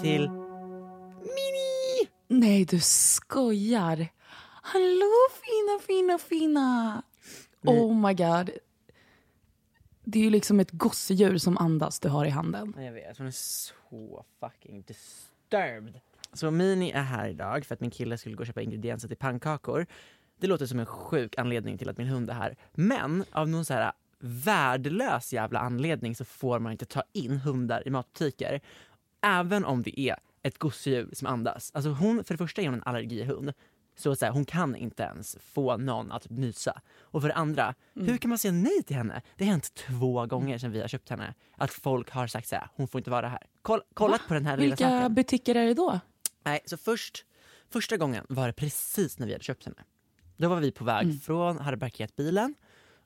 Till Nej, du skojar. Hallå fina, fina, fina. Oh my god. Det är ju liksom ett gosedjur som andas du har i handen. Jag vet, hon är så fucking disturbed. Så Mini är här idag för att min kille skulle gå och köpa ingredienser till pannkakor. Det låter som en sjuk anledning till att min hund är här. Men av någon så här värdelös jävla anledning så får man inte ta in hundar i matbutiker. Även om det är ett gosedjur som andas. Alltså hon, för det första är hon en allergihund. Så, så här, hon kan inte ens få någon att nysa. Och för det andra, hur kan man säga nej till henne? Det har hänt två gånger sedan vi har köpt henne. Att folk har sagt så här, hon får inte vara här. Koll, kollat på den här lilla Vilka butiker är det då? Nej, så först, första gången var det precis när vi hade köpt henne. Då var vi på väg från, hade parkerat bilen,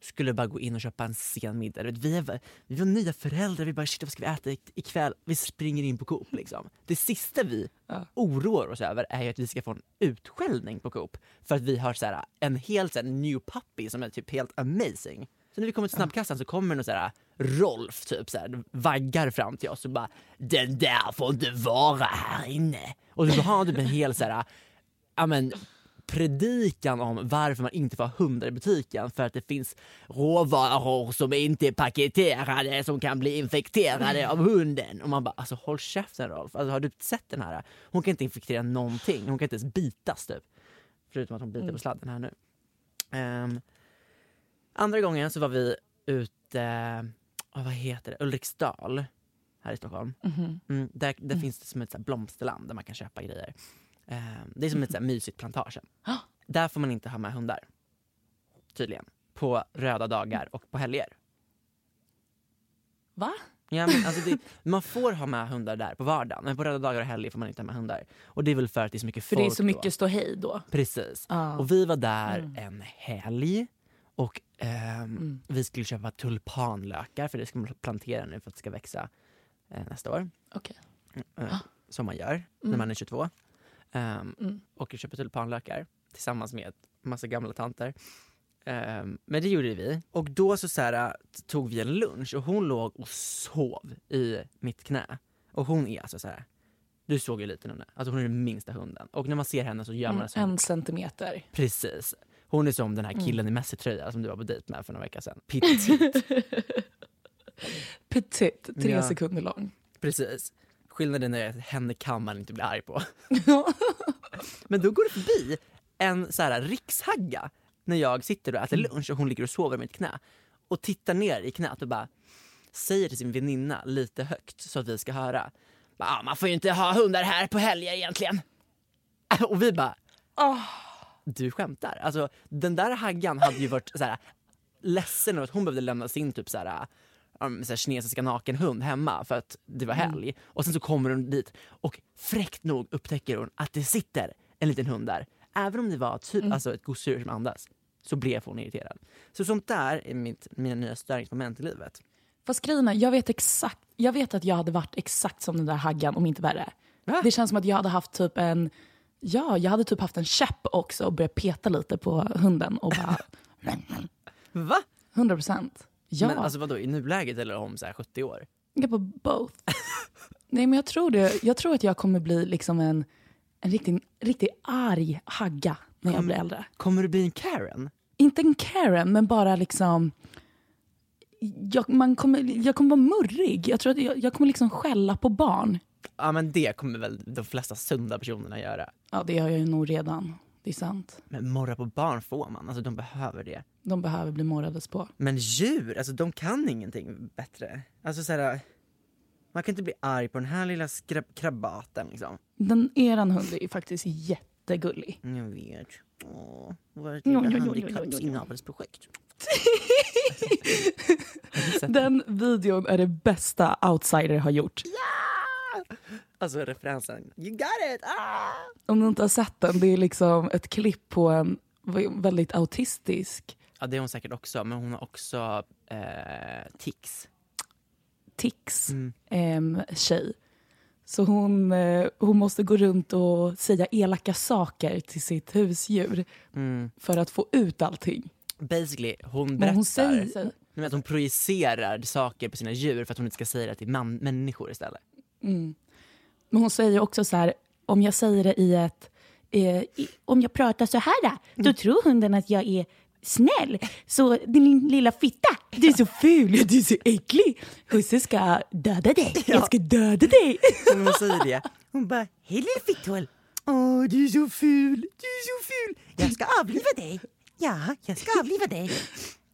skulle bara gå in och köpa en sen middag. Vi, är, vi var nya föräldrar, vi bara shit vad ska vi äta ik- ikväll? Vi springer in på Coop liksom. Det sista vi oroar oss över är att vi ska få en utskällning på Coop. För att vi har så här, en helt så här, new puppy som är typ helt amazing. Så när vi kommer till snabbkassan så kommer någon så här Rolf typ så här, vaggar fram till oss och bara Den där får inte vara här inne. Och så har han typ en hel så här, ja men predikan om varför man inte får ha hundar i butiken för att det finns råvaror som inte är paketerade som kan bli infekterade av hunden. Och man bara, alltså håll käften Rolf. Alltså, har du sett den här? Hon kan inte infektera någonting. Hon kan inte ens bitas typ. Förutom att hon biter på sladden här nu. Ehm, andra gången så var vi ute, oh, vad heter det, Ulriksdal här i Stockholm. Mm, där där finns det som ett så blomsterland där man kan köpa grejer. Ehm, det är som ett så här mysigt plantagen. Där får man inte ha med hundar. Tydligen. På röda dagar och på helger. Va? Ja, men alltså det, man får ha med hundar där på vardagen, men på röda dagar och helger får man inte ha med hundar. Och det är väl för att det är så mycket För folk det är så mycket ståhej då. Precis. Ja. Och vi var där en helg och ehm, vi skulle köpa tulpanlökar för det ska man plantera nu för att det ska växa eh, nästa år. Okej. Eh, som man gör när man är 22. Um, Och köper tulpanlökar tillsammans med massa gamla tanter. Ehm, men det gjorde vi. Och då så, så här, tog vi en lunch och hon låg och sov i mitt knä. Och hon är alltså så här. Du såg ju liten hon är. Alltså hon är den minsta hunden. Och när man ser henne så gör man det som En centimeter. Precis. Hon är som den här killen i Messi-tröja som du var på dejt med för några veckor sedan. Petit. Petit, tre Ja. sekunder lång. Precis. Skillnaden är att henne kan man inte bli arg på. Men då går det förbi en så här rikshagga när jag sitter och äter lunch och hon ligger och sover i mitt knä och tittar ner i knät och bara säger till sin väninna lite högt så att vi ska höra. Ah, man får ju inte ha hundar här på helger egentligen. Och vi bara, du skämtar? Alltså den där haggan hade ju varit så här, ledsen över att hon behövde lämna sin typ så här um, så här, kinesiska nakenhund hemma för att det var helg. Och sen så kommer hon dit och fräckt nog upptäcker hon att det sitter en liten hund där. Även om det var typ, alltså ett gosedjur som andas så blev hon irriterad. Så sånt där är mitt, mina nya störningsmoment i livet. Fast grejen jag vet exakt, jag vet att jag hade varit exakt som den där haggan om inte värre. Va? Det känns som att jag hade haft typ en, ja jag hade typ haft en käpp också och börjat peta lite på hunden och bara, Va? 100 procent. Ja, Men alltså vadå, i nuläget eller om så här 70 år? jag på both. Nej men jag tror det, jag tror att jag kommer bli liksom en, en riktigt riktig arg hagga när jag blir äldre. Kommer du bli en Karen? Inte en Karen, men bara liksom... Jag, man kommer, jag kommer vara murrig. Jag tror att jag, jag kommer liksom skälla på barn. Ja men det kommer väl de flesta sunda personerna göra. Ja, det gör jag ju nog redan. Det är sant. Men morra på barn får man, alltså de behöver det. De behöver bli morrades på. Men djur, alltså de kan ingenting bättre. Alltså så här, man kan inte bli arg på den här lilla skrab- krabaten liksom. Den, eran hund är faktiskt jättegullig. Jag vet. Åh, vårt lilla jo. handikappsinavelsprojekt. Den videon är det bästa Outsider har gjort. Alltså referensen, you got it! Ah! Om du inte har sett den, det är liksom ett klipp på en väldigt autistisk Ja det är hon säkert också, men hon har också eh, tics. tics Mm. em, tjej. Så hon, eh, hon måste gå runt och säga elaka saker till sitt husdjur Mm. för att få ut allting. Basically, hon berättar Men hon säger att hon projicerar saker på sina djur för att hon inte ska säga det till man- människor istället. Men hon säger också så här, om jag säger det i ett... Eh, i, om jag pratar så här, då tror hunden att jag är snäll. Så din lilla fitta, du är så ful, du är så äcklig. Husse ska döda dig. Jag ska döda dig. Hon säger det, hon bara “Hej lilla fitthål! Åh, du är så ful, du är så ful! Jag ska avliva dig! Ja, jag ska avliva dig!”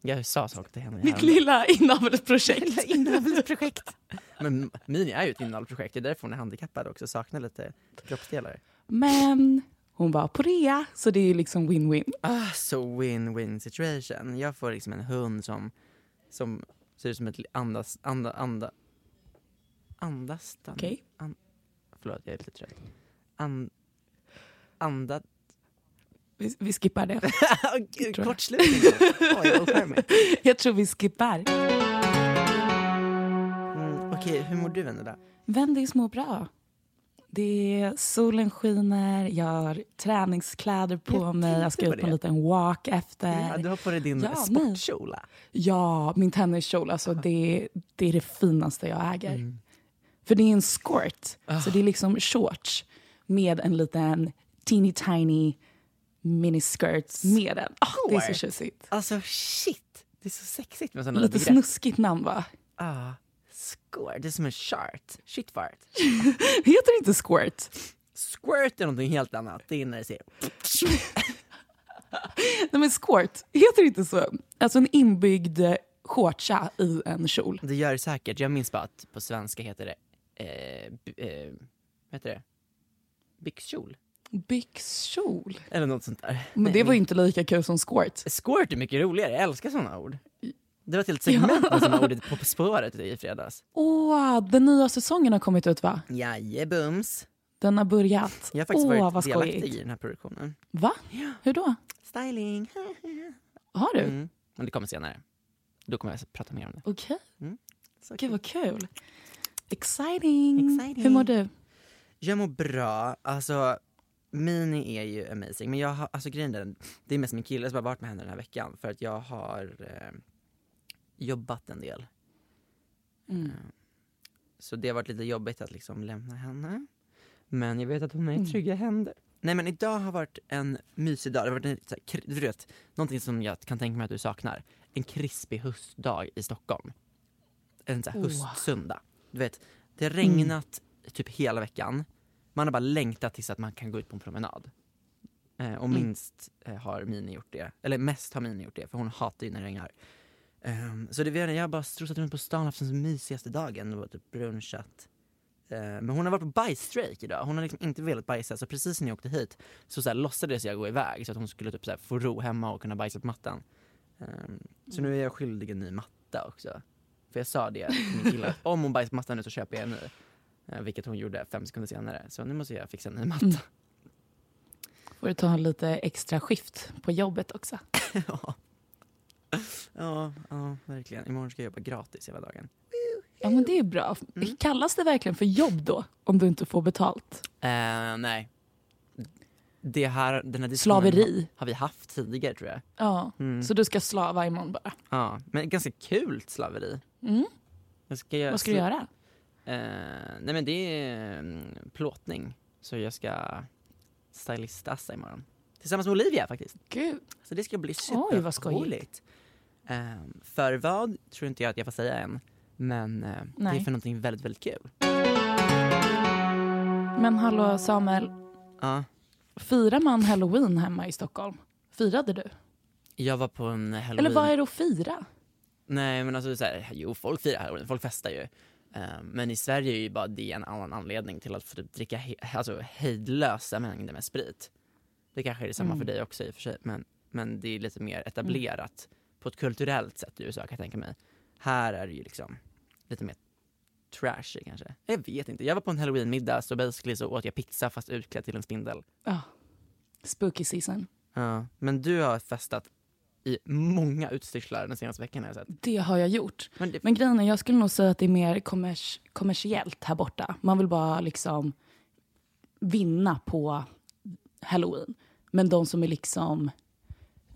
Jag sa saker till henne. Mitt lilla inavelsprojekt. inavelsprojekt. Men Mini är ju ett inavelsprojekt, det är därför hon är handikappad också, saknar lite kroppsdelar. Men hon var på rea, så det är liksom win-win. Ah, så win-win situation. Jag får liksom en hund som, som ser ut som ett andas, anda, anda, andas, Okej. an, förlåt jag är lite trött. An, anda, Vi, vi skippar det. Gud, kortslutning. Oj. Jag tror vi skippar. mm, Okej, hur mår du Vendela? Vendys mår bra. Det är, solen skiner, jag har träningskläder på Jag mig, jag ska ut på en liten walk efter. Ja, du har på dig din Ja, sportkjol. Ja, min tenniskjol, alltså det, det är det finaste jag äger. Mm. För det är en skort, Ah. så det är liksom shorts med en liten teeny tiny miniskirt med den. Ah, det är så tjusigt. Alltså shit, det är så sexigt med sådana Lite snuskigt namn va? Ah, squirt, det är som en chart. Shitfart. Heter det inte squirt? Squirt är någonting helt annat. Det är när det ser... Nej men squirt, heter det inte så? Alltså en inbyggd shortsa i en kjol. Det gör det säkert. Jag minns bara att på svenska heter det... Eh, eh, vad heter det? Byxkjol? Byxkjol? Eller något sånt där. Men Nej, det var ju inte lika kul som squirt. Squirt är mycket roligare. Jag älskar sådana ord. Det var ett helt segment med sådana ord på På spåret i fredags. Åh, den nya säsongen har kommit ut va? Jajebums. Den har börjat. Jag har faktiskt Åh, varit delaktig skojigt. i den här produktionen. Va? Hur då? Styling. Har du? Mm. Men det kommer senare. Då kommer jag prata mer om det. Okej. Så Gud vad kul. Exciting. Exciting. Hur mår du? Jag mår bra. Alltså, Mini är ju amazing. Men jag har, alltså grejen är, den- det är mest min kille som har varit med henne den här veckan. För att jag har eh, jobbat en del. Mm. Eh, Så det har varit lite jobbigt att liksom lämna henne. Men jag vet att hon är i Mm. trygga händer. Nej men idag har varit en mysig dag. Det har varit en, här, du vet, någonting som jag kan tänka mig att du saknar. En krispig höstdag i Stockholm. En så här, Åh. höstsöndag. Du vet, det har regnat typ hela veckan. Man har bara längtat tills att man kan gå ut på en promenad. Eh, och Mm. minst eh, har Mini gjort det. Eller mest har Mini gjort det, för hon hatar ju när det regnar. Ehm, så det, vet jag jag har bara strosat runt på stan och haft den mysigaste dagen och typ brunchat. Eh, men hon har varit på bajsstrejk idag. Hon har liksom inte velat bajsa så precis när jag åkte hit så, så här, låtsades jag gå iväg så att hon skulle typ så här, få ro hemma och kunna bajsa på mattan. Ehm, så nu är jag skyldig en ny matta också. För jag sa det till min kille, om hon bajsar på mattan nu så köper jag en ny. Eh, vilket hon gjorde fem sekunder senare. Så nu måste jag fixa en ny matta. Mm. Får du ta lite extra skift på jobbet också. ja. ja, ja, verkligen. Imorgon ska jag jobba gratis hela dagen. Ja men det är bra. Mm. Kallas det verkligen för jobb då? Om du inte får betalt? Eh, nej. Det här, den här Slaveri. har vi haft tidigare tror jag. Ja, Mm. så du ska slava imorgon bara. Ja, men ganska kul slaveri. Mm. Ska Vad ska du göra? Eh, nej men det är mm, plåtning. Så jag ska stylistassa imorgon. Tillsammans med Olivia faktiskt. Gud. Så det ska bli superroligt. Eh, för vad tror inte jag att jag får säga än. Men eh, det är för någonting väldigt, väldigt kul. Men hallå Samuel, Ja. firar man halloween hemma i Stockholm? Firade du? Jag var på en halloween. Eller vad är det att fira? Nej men alltså så här, jo folk firar halloween, folk festar ju. Eh, men i Sverige är ju bara det en annan anledning till att få typ dricka he- alltså, hejdlösa mängder med sprit. Det kanske är detsamma Mm. för dig också i och för sig, men, men det är lite mer etablerat på ett kulturellt sätt i USA kan jag tänka mig. Här är det ju liksom lite mer trashy kanske. Jag vet inte, jag var på en halloweenmiddag så basically så åt jag pizza fast utklädd till en spindel. Ja. Spooky season. Ja, men du har festat i många utstyrslar den senaste veckan har jag sett. Det har jag gjort. Men det, Men grejen är, jag skulle nog säga att det är mer kommers kommersiellt här borta. Man vill bara liksom vinna på halloween. Men de som är liksom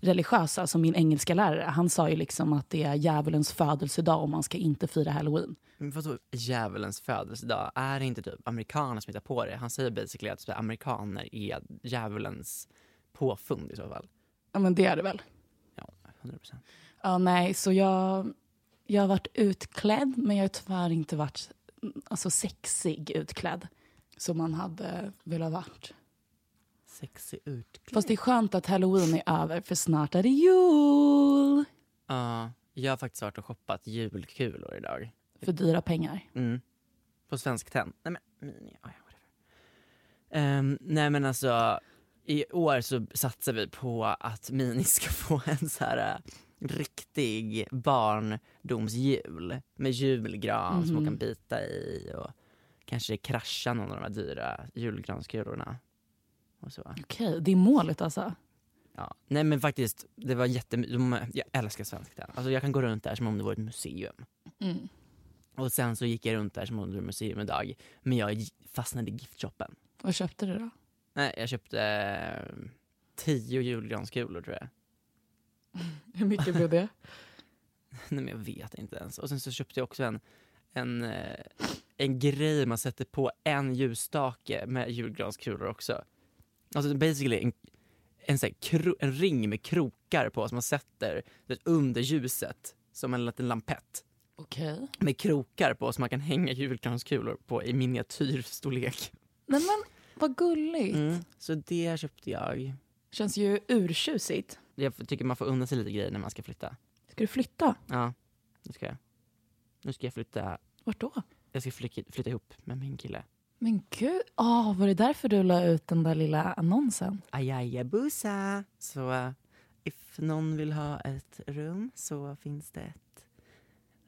religiösa, som min engelska lärare, han sa ju liksom att det är djävulens födelsedag och man ska inte fira halloween. Men vadå djävulens födelsedag? Är det inte typ amerikaner som hittar på det? Han säger basically att här, amerikaner är djävulens påfund i så fall. Ja men det är det väl. Ja, 100 procent. Ja nej, så jag, jag har varit utklädd men jag har tyvärr inte varit alltså, sexig utklädd. Som man hade velat varit. Sexig utklädd. Fast det är skönt att halloween är över för snart är det jul. Ja, jag har faktiskt varit och shoppat julkulor idag. För dyra pengar. Mm. På Svensk Tenn. Nej men, mini, ja, ja, whatever. Ehm, nej men alltså, i år så satsar vi på att Mini ska få en så här äh, riktig barndomsjul med julgran som hon kan bita i och kanske krascha någon av de här dyra julgranskulorna. Okej, det är målet alltså. Ja. Nej men faktiskt, det var jättemycket. Jag älskar Svensk Tenn. Alltså jag kan gå runt där som om det vore ett museum. Mm. Och sen så gick jag runt där som om det vore ett museum idag. Men jag fastnade i giftshoppen. Vad köpte du då? Nej, jag köpte eh, tio julgranskulor tror jag. Hur mycket blev det? Nej men jag vet inte ens. Och sen så köpte jag också en, en, eh, en grej man sätter på en ljusstake med julgranskulor också. Alltså basically en, en, sån kro, en ring med krokar på som man sätter vet, under ljuset som en liten lampett. Okej. Med krokar på som man kan hänga julgranskulor på i miniatyrstorlek. Nej men vad gulligt. Mm. Så det köpte jag. Känns ju urtjusigt. Jag tycker man får unna sig lite grejer när man ska flytta. Ska du flytta? Ja, det ska jag. Nu ska jag flytta, Vart då? jag ska flytta, flytta ihop med min kille. Men gud, oh, var det därför du la ut den där lilla annonsen? Ajajabusa! Så uh, if någon vill ha ett rum så finns det ett.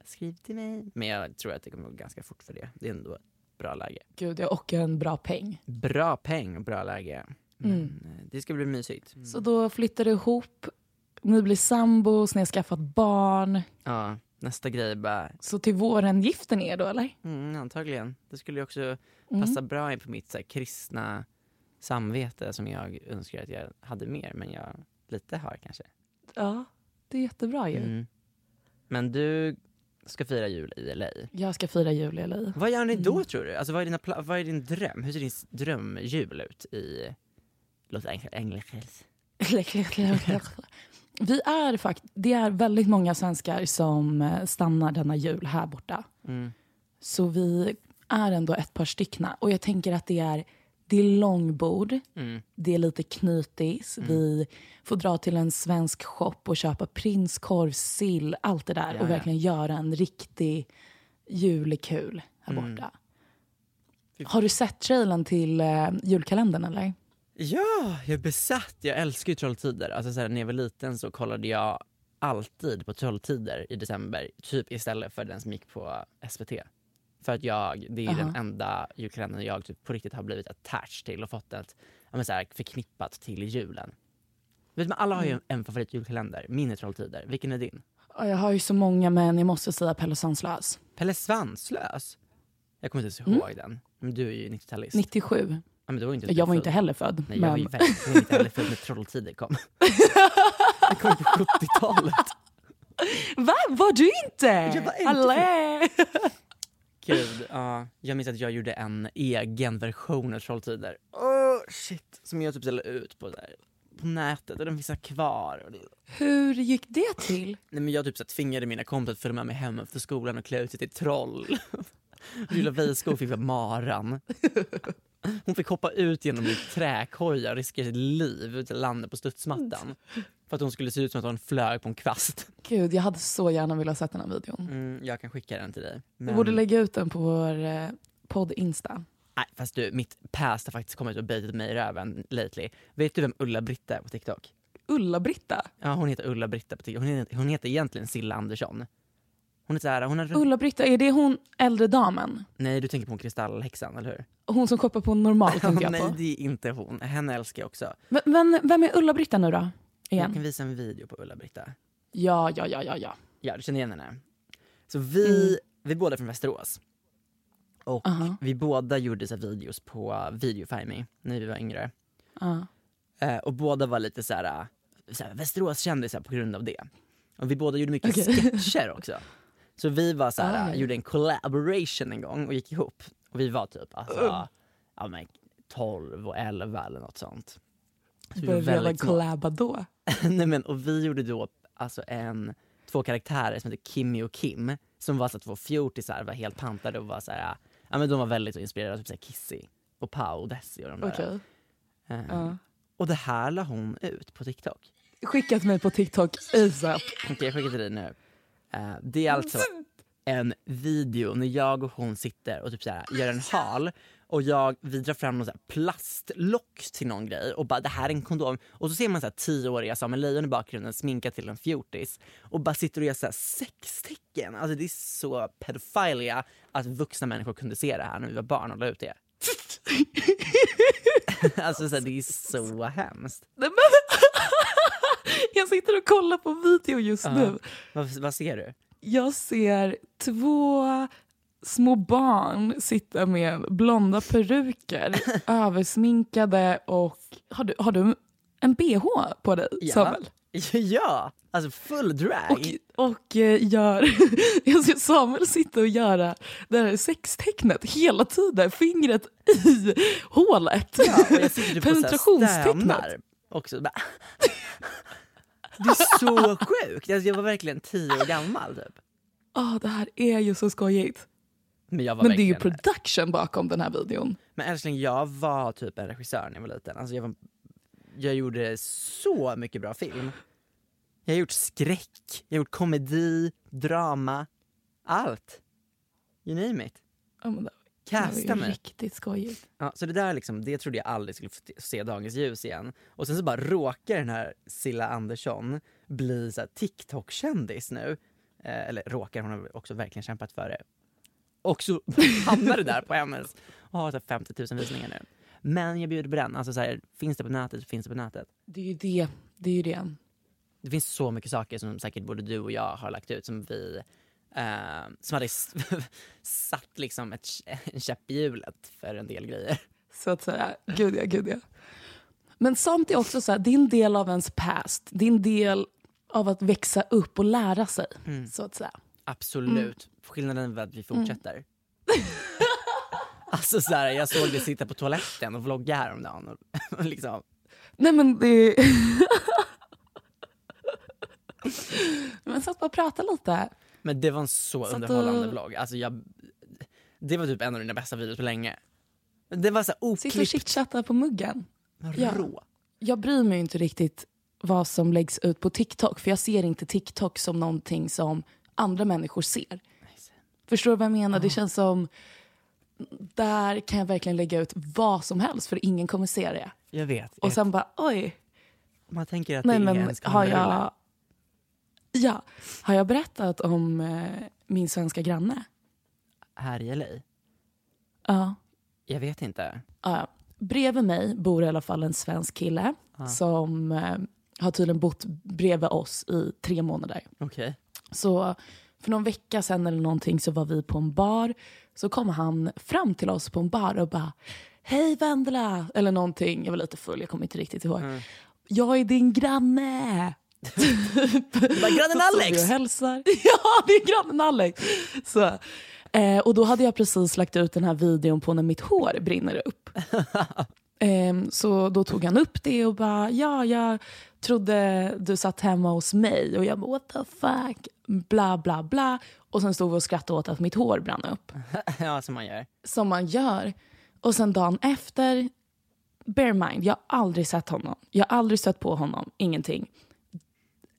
Skriv till mig. Men jag tror att det kommer gå ganska fort för det. Det är ändå bra läge. Gud, jag och en bra peng. Bra peng och bra läge. Mm. eh, det ska bli mysigt. Så då flyttar du ihop, ni blir sambos, ni har skaffat barn. Ja, nästa grej bara, Så till våren gifter ni er då eller? mm, antagligen. Det skulle ju också Mm. passa bra in på mitt så här, kristna samvete som jag önskar att jag hade mer, men jag lite har kanske. Ja, det är jättebra ju. Mm. Men du ska fira jul i LA. Jag ska fira jul i LA. Vad gör ni då Mm. tror du? Alltså, vad, är dina vad är din dröm? Hur ser din drömjul ut i Los Angeles? Vi är fakt- det är väldigt många svenskar som eh, stannar denna jul här borta. Mm. Så vi är ändå ett par styckna. Och jag tänker att det är, det är långbord, Mm. det är lite knytis. Vi får dra till en svensk shop och köpa prinskorv, sill, allt det där. Ja, och verkligen göra en riktig julekul här Mm. borta. Har du sett trailern till eh, julkalendern eller? Ja, jag är besatt. Jag älskar ju Trolltider. Alltså, så här, när jag var liten så kollade jag alltid på Trolltider i december, typ istället för den som gick på SVT. För att jag, det är den Aha. enda julkalendern jag typ på riktigt har blivit attached till och fått ett, ja, men så här, förknippat till julen. Vet man, alla har ju Mm. en favorit julkalender, min är Trolltider. Vilken är din? Ja, Jag har ju så många men jag måste säga Pelle Svanslös. Pelle Svanslös? Jag kommer inte ens Mm. ihåg den. Men du är ju 90-talist. 97. Ja, men du var inte Jag var född. inte heller född. Nej, jag var men... ju verkligen inte heller född när Trolltider kom. Det kom på 70-talet. Va? Var du inte? Jag var inte Allé! Gud, ja. Jag minns att jag gjorde en egen version av Trolltider. Oh, shit. Som jag typ ställde ut på, där, på nätet och den finns kvar. Och det, Hur gick det till? nej, men jag typ så tvingade mina kompisar att följa med mig hem efter skolan och klä ut sig till troll. Lilla Weiskog fick vara maran. Hon fick hoppa ut genom en träkoja och riskera sitt liv ute i landet på studsmattan. För att hon skulle se ut som att hon flög på en kvast. Gud, jag hade så gärna velat sett den här videon. Mm, jag kan skicka den till dig. Vi Men- borde lägga ut den på vår eh, podd Insta. Nej, fast du, mitt past har faktiskt kommit och bitit mig i röven lately. Vet du vem Ulla-Britta är på TikTok? Ulla-Britta. Ja, hon heter Ulla-Britta på TikTok. Hon heter, hon heter egentligen Silla Andersson. Hon är såhär, hon är... Ulla-Britta, är det hon äldre damen? Nej, du tänker på hon Kristallhäxan, eller hur? Hon som shoppar på normal tänkte jag Nej, på. det är inte hon. Henne älskar jag också. Men, men vem är Ulla-Britta nu då? Jag Igen. kan visa en video på Ulla-Britta. Ja, ja, ja, ja, ja. Ja, du känner igen henne? Så vi, vi är båda från Västerås. Och Aha. vi båda gjorde så videos på Videofime när vi var yngre. Ja. Eh, och båda var lite så här, så här Västerås-kändisar på grund av det. Och vi båda gjorde mycket Okej. sketcher också. Så vi var så här, Ah, ja. gjorde en collaboration en gång och gick ihop. Och vi var typ alltså, ja, men 12 och 11 eller något sånt. Så vi Började väldigt små. collaba då. Nej, men, och vi gjorde då alltså en, två karaktärer som hette Kimmy och Kim som var så två fjortisar, var helt pantade och var så här, ja men de var väldigt inspirerade av typ så här Kissy och Pau och Desi och de där. Okej. Eh, Ja. Och det här la hon ut på TikTok. Skicka till mig på TikTok ASAP. Okej, jag skickar till dig nu. Eh, det är alltså en video när jag och hon sitter och typ så här, gör en hal och jag, vi drar fram någon så plastlock till någon grej och bara det här är en kondom. Och så ser man så här tioåriga Samuel Lejon i bakgrunden sminkad till en fjortis och bara sitter och gör så här sextecken. Alltså det är så pedofilia att vuxna människor kunde se det här när vi var barn och la ut det. alltså så här, det är så hemskt. Jag sitter och kollar på video just Ja. nu. Vad, vad ser du? Jag ser två små barn sitta med blonda peruker, översminkade och... Har du, har du en bh på dig, Ja. Samuel? Ja, alltså full drag. Och, och eh, gör... jag ser Samuel sitta och göra det här sextecknet hela tiden, fingret i hålet. Ja, och jag sitter typ Penetrationstecknet. också. Bara. Det är så sjukt. Alltså, jag var verkligen tio år gammal typ. Ah, det här är ju så skojigt. Men jag var Men det är ju production bakom den här videon. Men älskling, jag var typ en regissör när jag var liten. Alltså, jag, var... jag gjorde så mycket bra film. Jag har gjort skräck, jag har gjort komedi, drama, allt. You name it. Ja, men det Casta mig. riktigt skojigt. Ja, så det där liksom, det trodde jag aldrig skulle få se dagens ljus igen. Och sen så bara råkar den här Silla Andersson bli TikTok-kändis nu. Eh, eller råkar, hon har också verkligen kämpat för det. Och så hamnar det där på hennes och har så här 50 000 visningar nu. Men jag bjuder på den. Alltså så här, finns det på nätet så finns det på nätet. Det är ju det. Det är ju det. Det finns så mycket saker som säkert både du och jag har lagt ut som vi eh, som hade satt liksom ett, en käpp i hjulet för en del grejer. Så att säga. Gud ja, gud ja. Men sånt är också så här, det är en del av ens past. Det är en del av att växa upp och lära sig. Så att säga. Absolut. Skillnaden är att vi fortsätter. alltså så här, jag såg dig sitta på toaletten och vlogga häromdagen. Och, och liksom, Nej men det... men så att bara prata lite. men det var en så, Så att underhållande du- vlogg. Alltså jag, det var typ en av dina bästa videos på länge. Det var så här Sitta och oklippt, chitchatta på muggen. rå. Jag bryr mig inte riktigt vad som läggs ut på TikTok. För jag ser inte TikTok som någonting som andra människor ser. Förstår du vad jag menar? Det känns som... Där kan jag verkligen lägga ut vad som helst för ingen kommer se det. Jag vet. Och sen bara oj, Man tänker att nej det är men en har jag... Ja, har jag berättat om eh, min svenska granne? Här i LA? Ja. Jag vet inte. Ja, bredvid mig bor i alla fall en svensk kille som eh, har tydligen bott bredvid oss i tre månader. Okej. Så för någon vecka sedan eller någonting så var vi på en bar. Så kom han fram till oss på en bar och bara Hej Vendela! Eller någonting. Jag var lite full, jag kommer inte riktigt ihåg. Jag är din granne! Bara, Grannen Alex! och hälsar. Ja, det är grannen Alex. Så, eh, och då hade jag precis lagt ut den här videon på när mitt hår brinner upp. Ehm, så då tog han upp det och bara, ja, jag trodde du satt hemma hos mig. Och jag bara, what the fuck? Bla, bla, bla. Och sen stod vi och skrattade åt att mitt hår brann upp. ja, som man gör. Som man gör. Och sen dagen efter, bear mind, jag har aldrig sett honom. Jag har aldrig stött på honom, ingenting.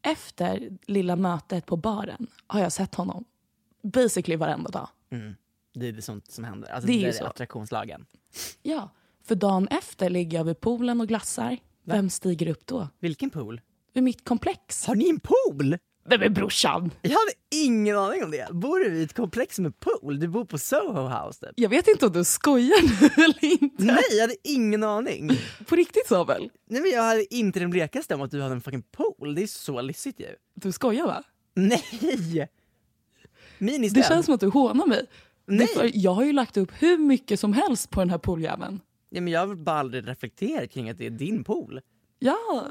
Efter lilla mötet på baren har jag sett honom basically varenda dag. Det är det sånt som händer. Alltså, Det det är är, det så. attraktionslagen. Ja, för dagen efter ligger jag vid poolen och glassar. Vem stiger upp då? Vilken pool? Vid mitt komplex. Har ni en pool? Vem är brorsan? Jag hade ingen aning om det. Bor du i ett komplex med pool? Du bor på Soho House typ? Jag vet inte om du skojar nu eller inte. Nej, jag hade ingen aning. På riktigt Samuel? Nej men jag hade inte den blekaste om att du hade en fucking pool. Det är så lyssigt ju. Du skojar va? Nej! Minis Det känns som att du hånar mig. Nej. Jag har ju lagt upp hur mycket som helst på den här pooljäveln. Ja, men jag har bara aldrig reflekterat kring att det är din pool. Ja.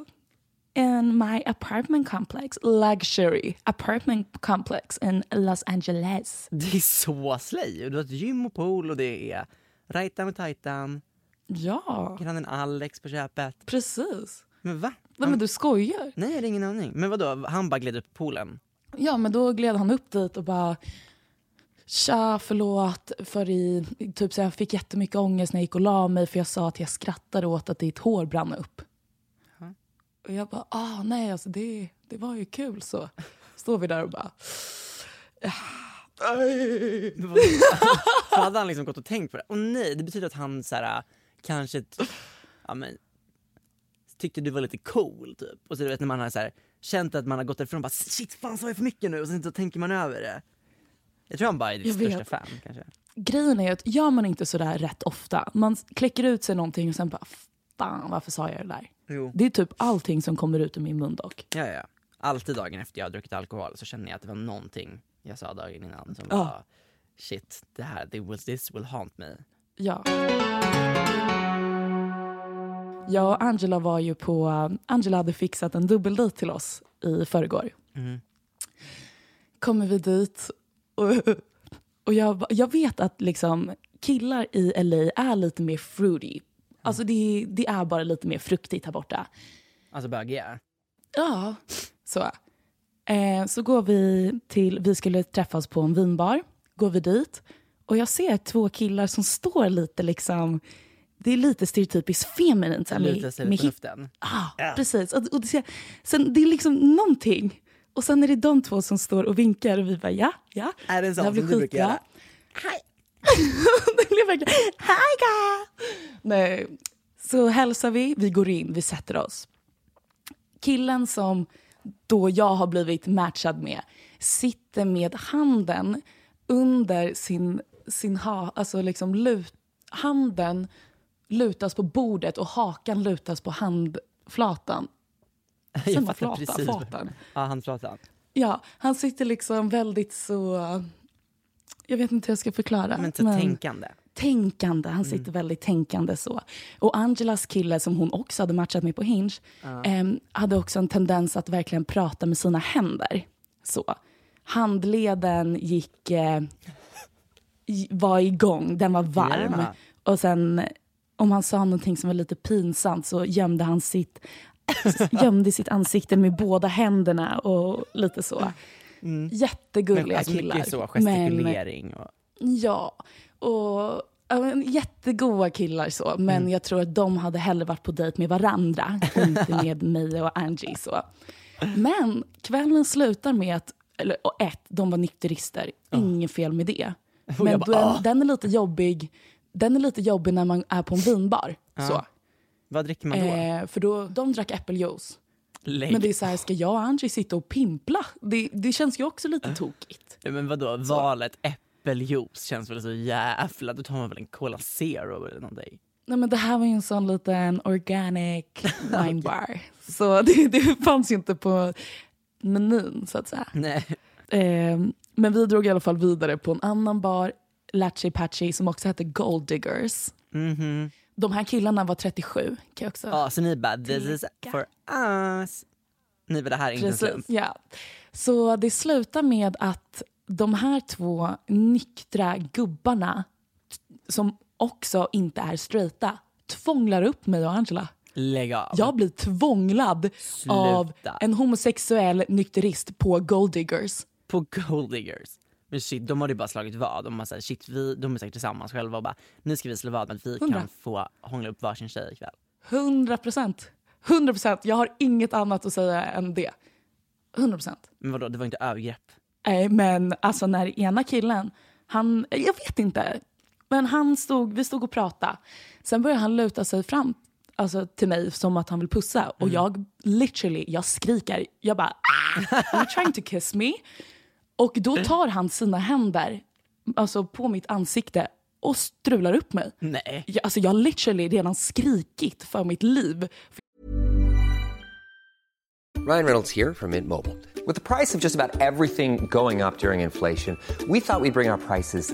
In my apartment complex, luxury apartment complex in Los Angeles. Det är så slay. Du har ett gym och pool och det är rajtan och tajtan, Ja, grannen Alex på köpet. precis. Men va? Nej, men du skojar. Nej, jag hade ingen aning. Men vadå, han bara gled upp på poolen? Ja, men då gled han upp dit och bara Tja, förlåt för i, typ så jag fick jättemycket ångest när jag gick och la mig för jag sa att jag skrattade åt att ditt hår brann upp. Och jag bara, ah nej alltså det, det var ju kul så. Står vi där och bara, Men vadå? Då hade han liksom gått och tänkt på det. Och nej, det betyder att han så här, kanske ja, men, tyckte du var lite cool typ. Och så du vet när man har så här, känt att man har gått därifrån och bara shit fan sa jag för mycket nu? Och sen så tänker man över det. Jag tror han bara är ditt största fan kanske. grejen är att gör man inte sådär rätt ofta, man kläcker ut sig någonting och sen bara, fan varför sa jag det där? Jo. Det är typ allting som kommer ut ur min mun dock. Ja, ja. Alltid dagen efter jag har druckit alkohol så känner jag att det var någonting jag sa dagen innan som Ja. var shit, det här, det will, this will haunt me. Ja. Jag och Angela var ju på... Angela hade fixat en dubbeldejt till oss i förrgår. Kommer vi dit och, och jag, jag vet att liksom killar i LA är lite mer fruity. Alltså det, det är bara lite mer fruktigt här borta. Alltså bögiga. Ja, så. Eh, så går vi till, vi skulle träffas på en vinbar, går vi dit och jag ser två killar som står lite liksom, det är lite stereotypiskt feminint. sig med luften. Ah, Precis. Och, och det, sen, det är liksom någonting. Och sen är det de två som står och vinkar och vi bara ja, ja. Är det en sån här blir som du brukar göra? det blev verkligen hi guys! Nej. Så hälsar vi, vi går in, vi sätter oss. Killen som då jag har blivit matchad med sitter med handen under sin, sin ha, alltså liksom lut, handen lutas på bordet och hakan lutas på handflatan. Sen var flata, precis. fatan. Ja, handflatan. Ja, han sitter liksom väldigt så... Jag vet inte hur jag ska förklara. Men så tänkande. tänkande. Han sitter väldigt tänkande så. Och Angelas kille som hon också hade matchat med på Hinge em, hade också en tendens att verkligen prata med sina händer. Så. Handleden gick, eh, var igång, den var varm. Ja. Och sen om han sa någonting som var lite pinsamt så gömde han sitt, gömde sitt ansikte med båda händerna och lite så. Jättegulliga Men, alltså killar. mycket så, Men- gestikulering och... Ja, och ja, men jättegoda killar så. Men Mm. jag tror att de hade hellre varit på dejt med varandra och inte med mig och Angie. Så. Men kvällen slutar med att, eller och ett, de var nykterister. Inget fel med det. Men bara, "Ah." den, den är lite jobbig. Den är lite jobbig när man är på en vinbar. Så. Vad dricker man då? Eh, för då, de drack äppeljuice. Lägg Men det är så här, ska jag och Angie sitta och pimpla? Det, det känns ju också lite tokigt. Men vadå, valet äppeljuice känns väl så jävla... Då tar man väl en Cola Zero eller någonting. Nej men det här var ju en sån liten organic wine bar. Så det, det fanns ju inte på menyn så att säga. Nej. Eh, men vi drog i alla fall vidare på en annan bar, Lattji Patchy, som också hette Gold Diggers. Mhm. De här killarna var 37 kan jag också Ja, så ni bara this is for us. Ni bara det här är inte en slump. ja. Så det slutar med att de här två nyktra gubbarna som också inte är straighta tvånglar upp mig och Angela. Lägg av. Jag blir tvånglad Sluta. av en homosexuell nykterist på Gold Diggers. På Gold Diggers. Men shit, de hade ju bara slagit vad. De, har sagt, shit, vi, de är säkert tillsammans själva och bara nu ska vi slå vad med att vi Hundra. kan få hångla upp varsin tjej ikväll. 100 procent. 100 procent. Jag har inget annat att säga än det. 100 procent. Men vadå, det var inte övergrepp? Nej, men alltså när ena killen, han, jag vet inte, men han stod, vi stod och pratade. Sen började han luta sig fram alltså, till mig som att han vill pussa. Och jag literally, jag skriker, jag bara ah, are you trying to kiss me? Och då tar han sina händer alltså, på mitt ansikte och strular upp mig. Nej. Jag, alltså, jag har literally redan skrikit för mitt liv. Ryan Reynolds here from Mint Mobile. With the price of just about everything going up during inflation, we thought we'd bring our prices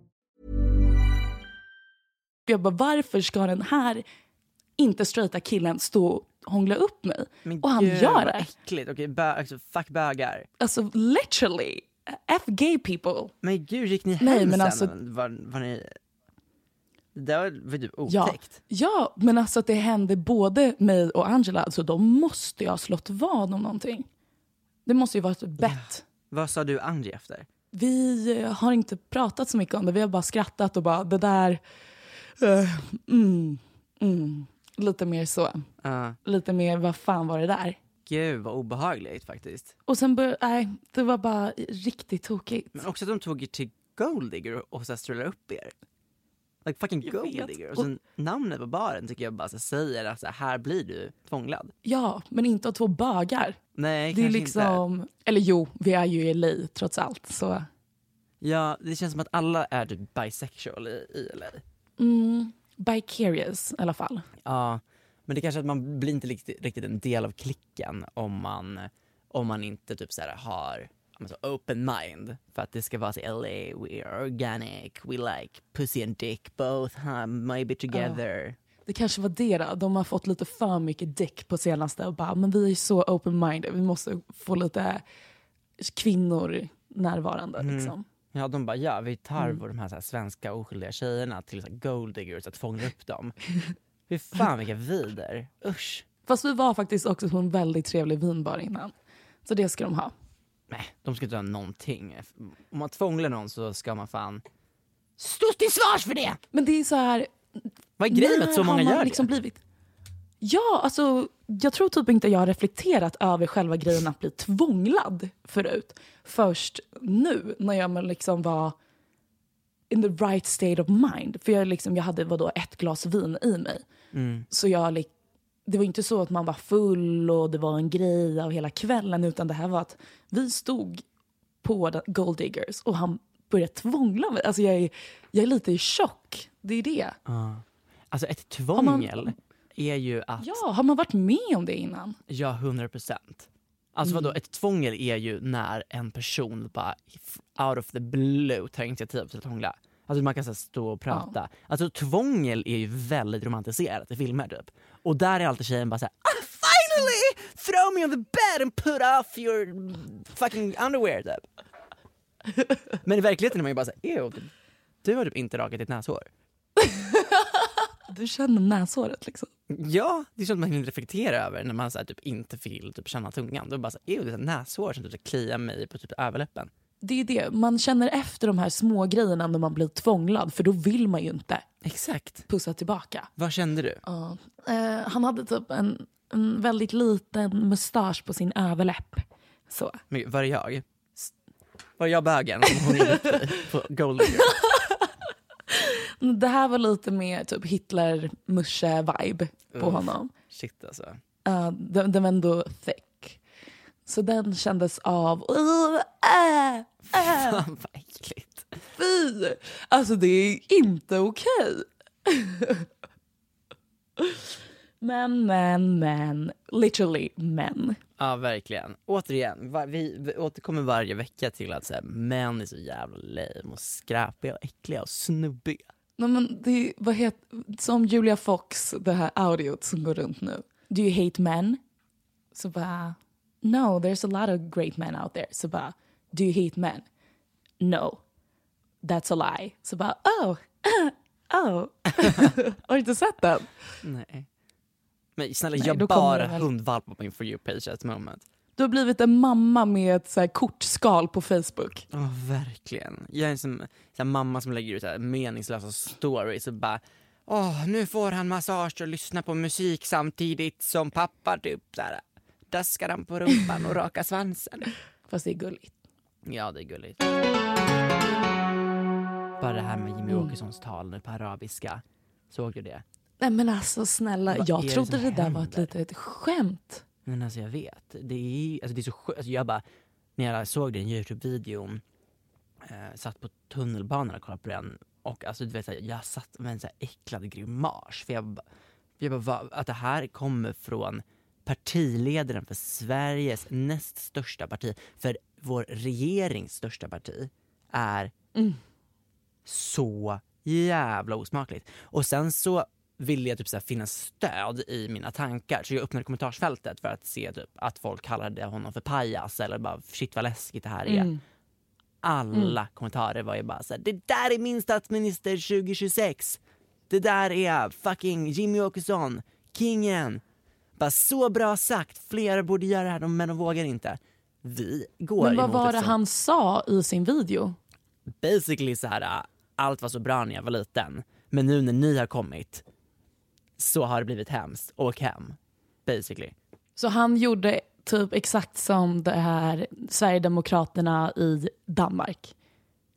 Jag bara, varför ska den här inte straighta killen stå och hångla upp mig? Men och han gud, gör det. äckligt. Okej, bö, alltså, fuck bögar. Alltså literally, F gay people. Men gud, gick ni hem Nej, men sen? alltså- Var, var ni... Det var, typ Ja, otäckt. ja, men alltså att det hände både mig och Angela, alltså då måste jag ha slått vad om någonting. Det måste ju vara ett bett. Vad sa du Angie efter? Vi eh, har inte pratat så mycket om det, vi har bara skrattat och bara det där, mm, mm. lite mer så. Ja. Lite mer, vad fan var det där? Gud vad obehagligt faktiskt. Och sen började, nej, det var bara riktigt tokigt. Men också att de tog er till Gold Digger och så strulade upp er. Like fucking Jag Gold vet. Digger. Och sen namnet på baren tycker jag bara så säger att så här, blir du tvånglad. Ja, men inte av två bögar. Nej, Det är kanske liksom, inte. eller jo, vi är ju i LA trots allt. Så. Ja, det känns som att alla är typ bisexual i, i LA. Mm, vicarious i alla fall. Ja, men det kanske att man blir inte riktigt, riktigt en del av klicken om man, om man inte typ så här har ja, men så open mind. För att det ska vara så LA, we are organic, we like pussy and dick both, huh? maybe together. Det kanske var det då. De har fått lite för mycket dick på senaste och bara, men vi är så open-minded. Vi måste få lite kvinnor närvarande liksom. Ja, de bara ja, vi tar de här, så här svenska oskyldiga tjejerna till så här gold diggers att fånga upp dem. Fy fan vilka vider, usch. Fast vi var faktiskt också på en väldigt trevlig vinbar innan. Så det ska de ha. Nej, de ska inte ha någonting. Om man tvånglar någon så ska man fan stå till svars för det! Men det är så här... Vad är grejen med att så många gör liksom det? Blivit... Ja, alltså jag tror typ inte jag har reflekterat över själva grejen att bli tvånglad förut. Först nu när jag liksom var in the right state of mind. För jag, liksom, jag hade vadå, ett glas vin i mig. Så jag, det var inte så att man var full och det var en grej av hela kvällen. Utan det här var att vi stod på Gold Diggers och han började tvångla mig. Alltså jag är, jag är lite i chock. Det är det. Alltså ett man- tvångel är ju att, ja, Ja, har man varit med om det innan? 100 procent. Alltså Mm. vadå, ett tvångel är ju när en person bara out of the blue tar initiativ till att hångla. Alltså man kan så stå och prata. Alltså tvångel är ju väldigt romantiserat i filmer typ. Och där är alltid tjejen bara såhär ah, finally! Throw me on the bed and put off your fucking underwear typ. Men i verkligheten är man ju bara såhär, ew, du har typ inte rakat ditt näshår. Du känner näshåret liksom. Ja, det är sånt man hinner reflektera över när man så här, typ inte vill typ, känna tungan. Då bara så här, "Ew, det är näshår som typ, kliar mig på typ, överläppen. Det är det, man känner efter de här små grejerna när man blir tvånglad för då vill man ju inte Exakt. pussa tillbaka. Vad kände du? Ja. Eh, han hade typ en, en väldigt liten mustasch på sin överläpp. Så. Men Var det jag? Var det jag bögen som hånglade upp dig på Gold Digger? Det här var lite mer typ Hitler-musche-vibe på Uff. honom. Shit alltså. Uh, den, den var ändå thick. Så den kändes av... Uh, äh, äh, Fan vad äckligt. fy! Alltså det är inte okej. men, men, men. Literally men. Ja verkligen. Återigen, vi, vi återkommer varje vecka till att så här, män är så jävla lame och skräpiga och äckliga och snubbiga. Nej, men det, vad heter, som Julia Fox, det här audiot som går runt nu. Do you hate men? Så bara, no, there's a lot of great men out there. Så bara, do you hate men? No, that's a lie. Så bara, oh, oh. Har du inte sett den? Nej. Men snälla, Nej, kommer bara väl- hundvalp på min For you-page at the moment. Du har blivit en mamma med ett så här kortskal på Facebook. Ja, verkligen. Jag är en som, så mamma som lägger ut så meningslösa stories och bara Åh, nu får han massage och lyssna på musik samtidigt som pappa typ här, daskar han på rumpan och rakar svansen. Fast det är gulligt. Ja, det är gulligt. Bara det här med Jimmy Åkessons tal nu på arabiska. Såg du det? Nej men alltså snälla, Vad jag det trodde som det där var ett litet skämt. Men alltså jag vet. Det är, alltså, det är så sjukt. Alltså, jag bara, när jag såg den Youtube-videon, eh, satt på tunnelbanan och kollade på den och alltså du vet, så här, jag satt med en så här äcklad grimas. För jag, bara- jag bara, va, att det här kommer från partiledaren för Sveriges näst största parti, för vår regerings största parti, är så jävla osmakligt. Och sen så ville typ så här finna stöd i mina tankar så jag öppnade kommentarsfältet för att se typ att folk kallade honom för pajas eller bara shit vad läskigt det här är. Alla kommentarer var ju bara så här, det där är min statsminister 2026. Det där är fucking Jimmy Åkesson, kingen. Bara så bra sagt, fler borde göra det här men de vågar inte. Vi går Men vad var det sånt- han sa i sin video? basically så här, allt var så bra när jag var liten. Men nu när ni har kommit så har det blivit hemskt. Åk hem. Basically. Så han gjorde typ exakt som det här Sverigedemokraterna i Danmark.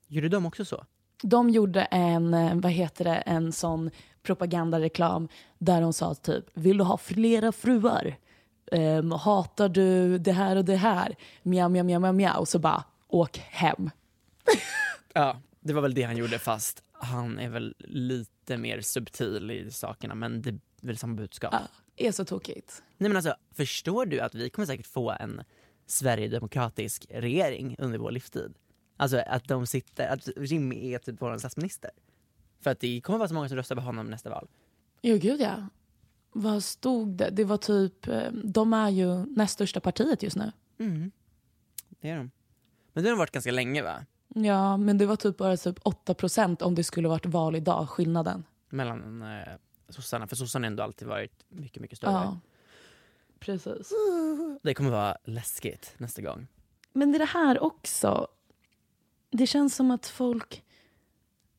Gjorde de också så? De gjorde en, eh, vad heter det, en sån propagandareklam där de sa typ, vill du ha flera fruar? Ehm, hatar du det här och det här? Mjau, mjau, mjau, mjau, mjau. Så bara, åk hem. Ja, det var väl det han gjorde fast han är väl lite mer subtil i sakerna men det är väl samma budskap. Ja, är så tokigt. Nej men alltså, förstår du att vi kommer säkert få en Sverigedemokratisk regering under vår livstid? Alltså att de sitter, att Jimmy är typ vår statsminister. För att det kommer vara så många som röstar på honom nästa val. Jo, gud ja. Vad stod det? Det var typ, eh, de är ju näst största partiet just nu. Det är de. Men det har varit ganska länge va? Ja, men det var typ bara typ 8 procent om det skulle varit val idag, skillnaden. mellan eh, sossarna, för sossarna har ändå alltid varit mycket, mycket större. Ja, precis. Det kommer vara läskigt nästa gång. Men det är det här också. Det känns som att folk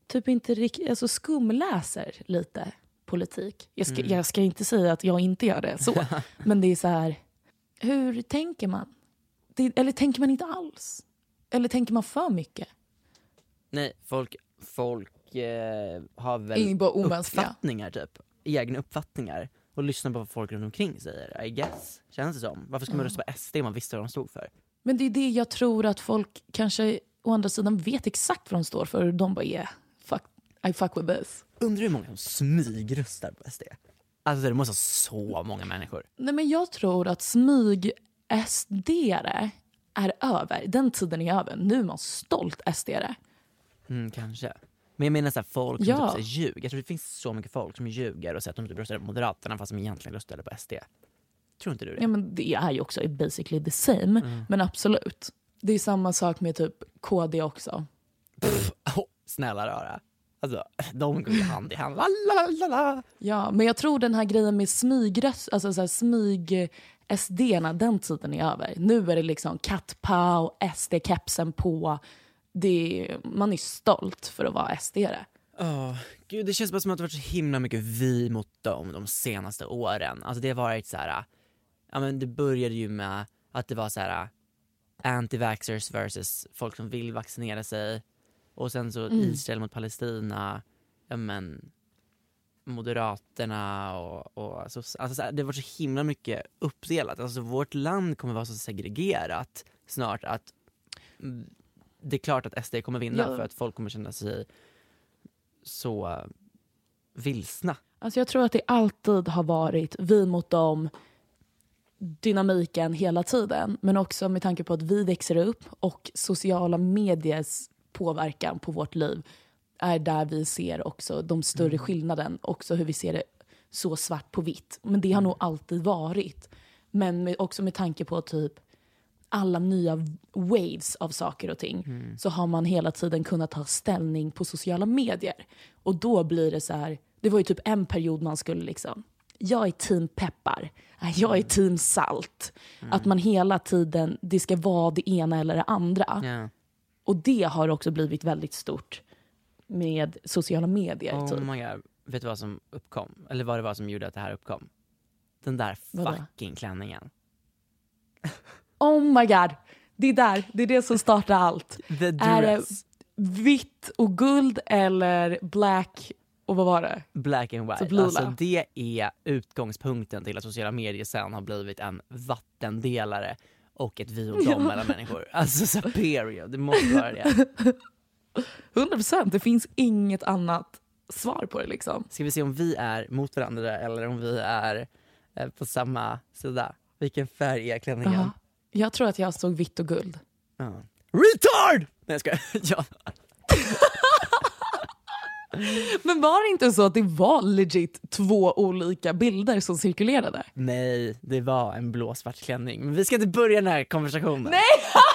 typ inte riktigt, alltså skumläser lite politik. Jag ska, jag ska inte säga att jag inte gör det så. men det är så här, hur tänker man? Det, eller tänker man inte alls? Eller tänker man för mycket? Nej, folk, folk eh, har väl uppfattningar typ, egna uppfattningar och lyssnar på vad folk runt omkring säger, I guess. Känns det som. Varför ska man rösta på SD om man visste vad de stod för? Men det är det jag tror att folk kanske å andra sidan vet exakt vad de står för de bara yeah, fuck, I fuck with this. Undrar hur många som smygröstar på SD? Alltså det måste vara så många människor. Nej men jag tror att smyg SD-are är över. Den tiden är över. Nu är man stolt SD-are. Mm, kanske. Men jag menar så här, folk som Ja. typ så ljuger. Jag tror det finns så mycket folk som ljuger och säger att de typ röstade på Moderaterna fast de egentligen röstade på SD. Tror inte du det? Ja, men det är ju också basically the same. Men absolut. Det är samma sak med typ KD också. Åh, snälla rara. Alltså, de går ju hand i hand. La, la, la, la. Ja, men jag tror den här grejen med smygröst, alltså så här smyg SD-erna, den tiden är över. Nu är det liksom kattpaw, SD-kepsen på. Det man är stolt för att vara SD-are. Åh, gud, det känns bara som att det varit så himla mycket vi mot dem de senaste åren. Alltså det har varit så här, ja men det började ju med att det var så här anti-vaxxers versus folk som vill vaccinera sig. Och sen så Israel mot Palestina, ja men Moderaterna och, och alltså, alltså det var så himla mycket uppdelat. Alltså vårt land kommer vara så segregerat snart att mm, det är klart att SD kommer vinna Ja. för att folk kommer känna sig så vilsna. Alltså jag tror att det alltid har varit vi mot dem, dynamiken hela tiden. Men också med tanke på att vi växer upp och sociala mediers påverkan på vårt liv är där vi ser också de större skillnaden. Också hur vi ser det så svart på vitt. Men det har nog alltid varit. Men med, också med tanke på typ alla nya waves av saker och ting så har man hela tiden kunnat ta ställning på sociala medier. Och då blir det så här, det var ju typ en period man skulle liksom, jag är team peppar, Nej, jag är team salt. Att man hela tiden, det ska vara det ena eller det andra. Ja. Och det har också blivit väldigt stort med sociala medier. Oh typ. my god. Vet du vad som uppkom? Eller vad det var som gjorde att det här uppkom? Den där Vadå? fucking klänningen. Oh my god, det är där, det är det som startar allt. The Är det dress. vitt och guld eller black och vad var det? Black and white. Lila. Alltså det är utgångspunkten till att sociala medier sen har blivit en vattendelare och ett vi och dem mellan människor. Alltså så period, det måste vara det. 100 procent, det finns inget annat svar på det liksom. Ska vi se om vi är mot varandra eller om vi är eh, på samma sida? Vilken färg är klänningen? Ja. Jag tror att jag såg vitt och guld. Ja. Retard! Nej jag skojar. ja. Men var det inte så att det var legit två olika bilder som cirkulerade? Nej, det var en blå svart klänning. Men vi ska inte börja den här konversationen. Nej!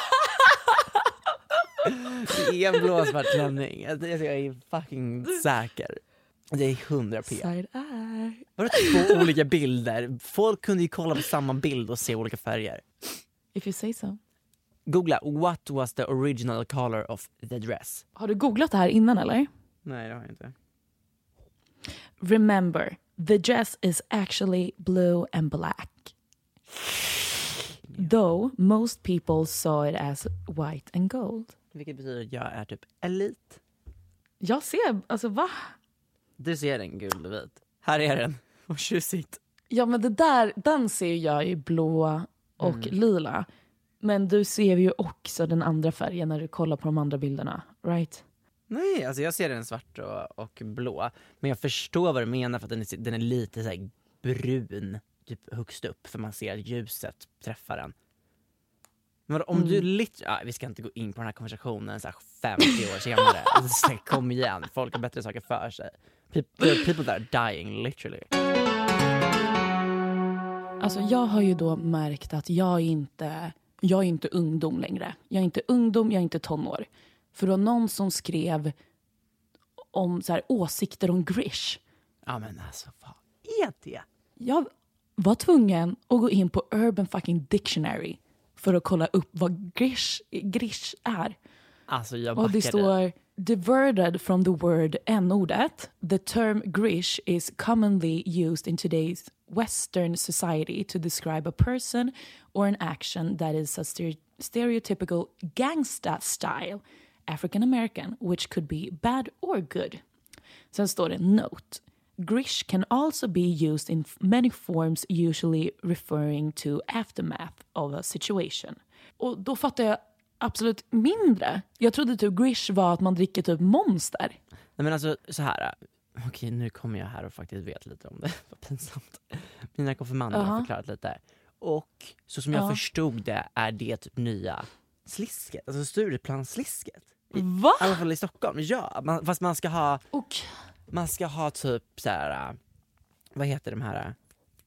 det är en blå svart klänning. Jag, jag är fucking säker. Det är 100 p. Side eye. Var det två olika bilder? Folk kunde ju kolla på samma bild och se olika färger. If you say so. Googla what was the original color of the dress? Har du googlat det här innan eller? Nej det har jag inte. Remember, the dress is actually blue and black. Though most people saw it as white and gold. Vilket betyder att jag är typ elit. Jag ser, alltså va? Du ser den gul och vit. Här är den. Vad tjusigt. Ja men det där, den ser jag i blå och lila. Men du ser ju också den andra färgen när du kollar på de andra bilderna, right? Nej, alltså jag ser den svart och, och blå. Men jag förstår vad du menar för att den är, den är lite så brun, typ högst upp, för man ser att ljuset träffar den. Men om du lit- ja, vi ska inte gå in på den här konversationen så här 50 år senare. Alltså, här, kom igen, folk har bättre saker för sig. People, people that are dying literally. Alltså jag har ju då märkt att jag är inte, jag är inte ungdom längre. Jag är inte ungdom, jag är inte tonår. För det var någon som skrev om så här, åsikter om Grish. Ja men alltså vad är det? Jag var tvungen att gå in på Urban fucking Dictionary för att kolla upp vad Grish, Grish är. Alltså jag Och det backade. står diverted from the word n-ordet. The term grish is commonly used in today's Western society to describe a person or an action that is a stere- stereotypical gangsta style African American, which could be bad or good. Sen står det note. Grish can also be used in many forms, usually referring to aftermath of a situation. Och då fattar jag absolut mindre. Jag trodde typ grish var att man dricker typ monster. Nej men alltså så här. okej nu kommer jag här och faktiskt vet lite om det, vad pinsamt. Mina konfirmander har Jaha. förklarat lite. Och så som jag Ja. förstod det är det typ nya slisket, alltså Stureplansslisket. I, Va? I alla fall i Stockholm, ja. Man, fast man ska ha, Och, man ska ha typ så här. äh, vad heter de här,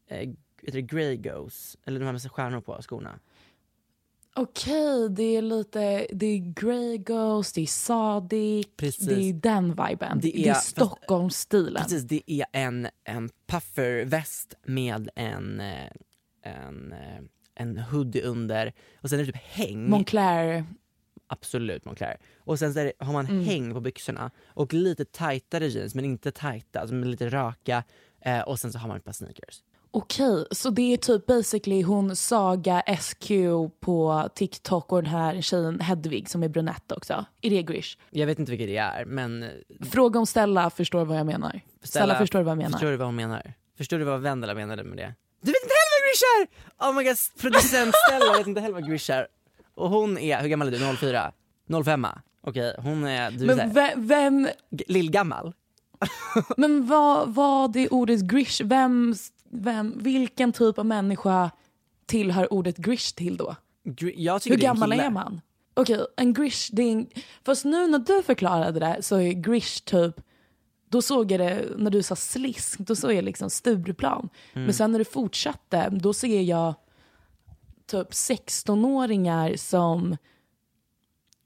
äh, heter det Grey Goes? Eller de här med stjärnor på skorna? Okej, det är lite, det är Grey Ghost, det är Sadik, Precis. det är den viben. Det Det är, är- Stockholmsstilen. Precis, det är en, en pufferväst med en, eh, en, eh, en hoodie under och sen är det typ häng. Moncler. Absolut Moncler. Och sen så är det, har man Mm. häng på byxorna och lite tajtare jeans men inte tajta, alltså lite raka eh, och sen så har man ett par sneakers. Okej, så det är typ basically hon Saga SQ på TikTok och den här tjejen Hedvig som är brunett också. Är det Grish? Jag vet inte vilket det är men Fråga om Stella förstår vad jag menar. Stella, förstår vad jag menar. Förstår du vad hon menar? Förstår du vad Vendela menade med det? Du vet inte heller vad Grish är! Oh my god, producent Stella vet inte heller vad Grish är. Och hon är, hur gammal är du? 04? 05? Okej, hon är, du är Men såhär, vem, lillgammal. men vad, vad är ordet Grish? Vem, vem, vilken typ av människa tillhör ordet Grish till då? Gr- Hur det är gammal kille. är man? Okej, en grish, det är en... Fast nu när du förklarade det så är grish typ, då såg jag det, när du sa slisk, då såg jag liksom Stureplan. Mm. Men sen när du fortsatte, då ser jag typ 16-åringar som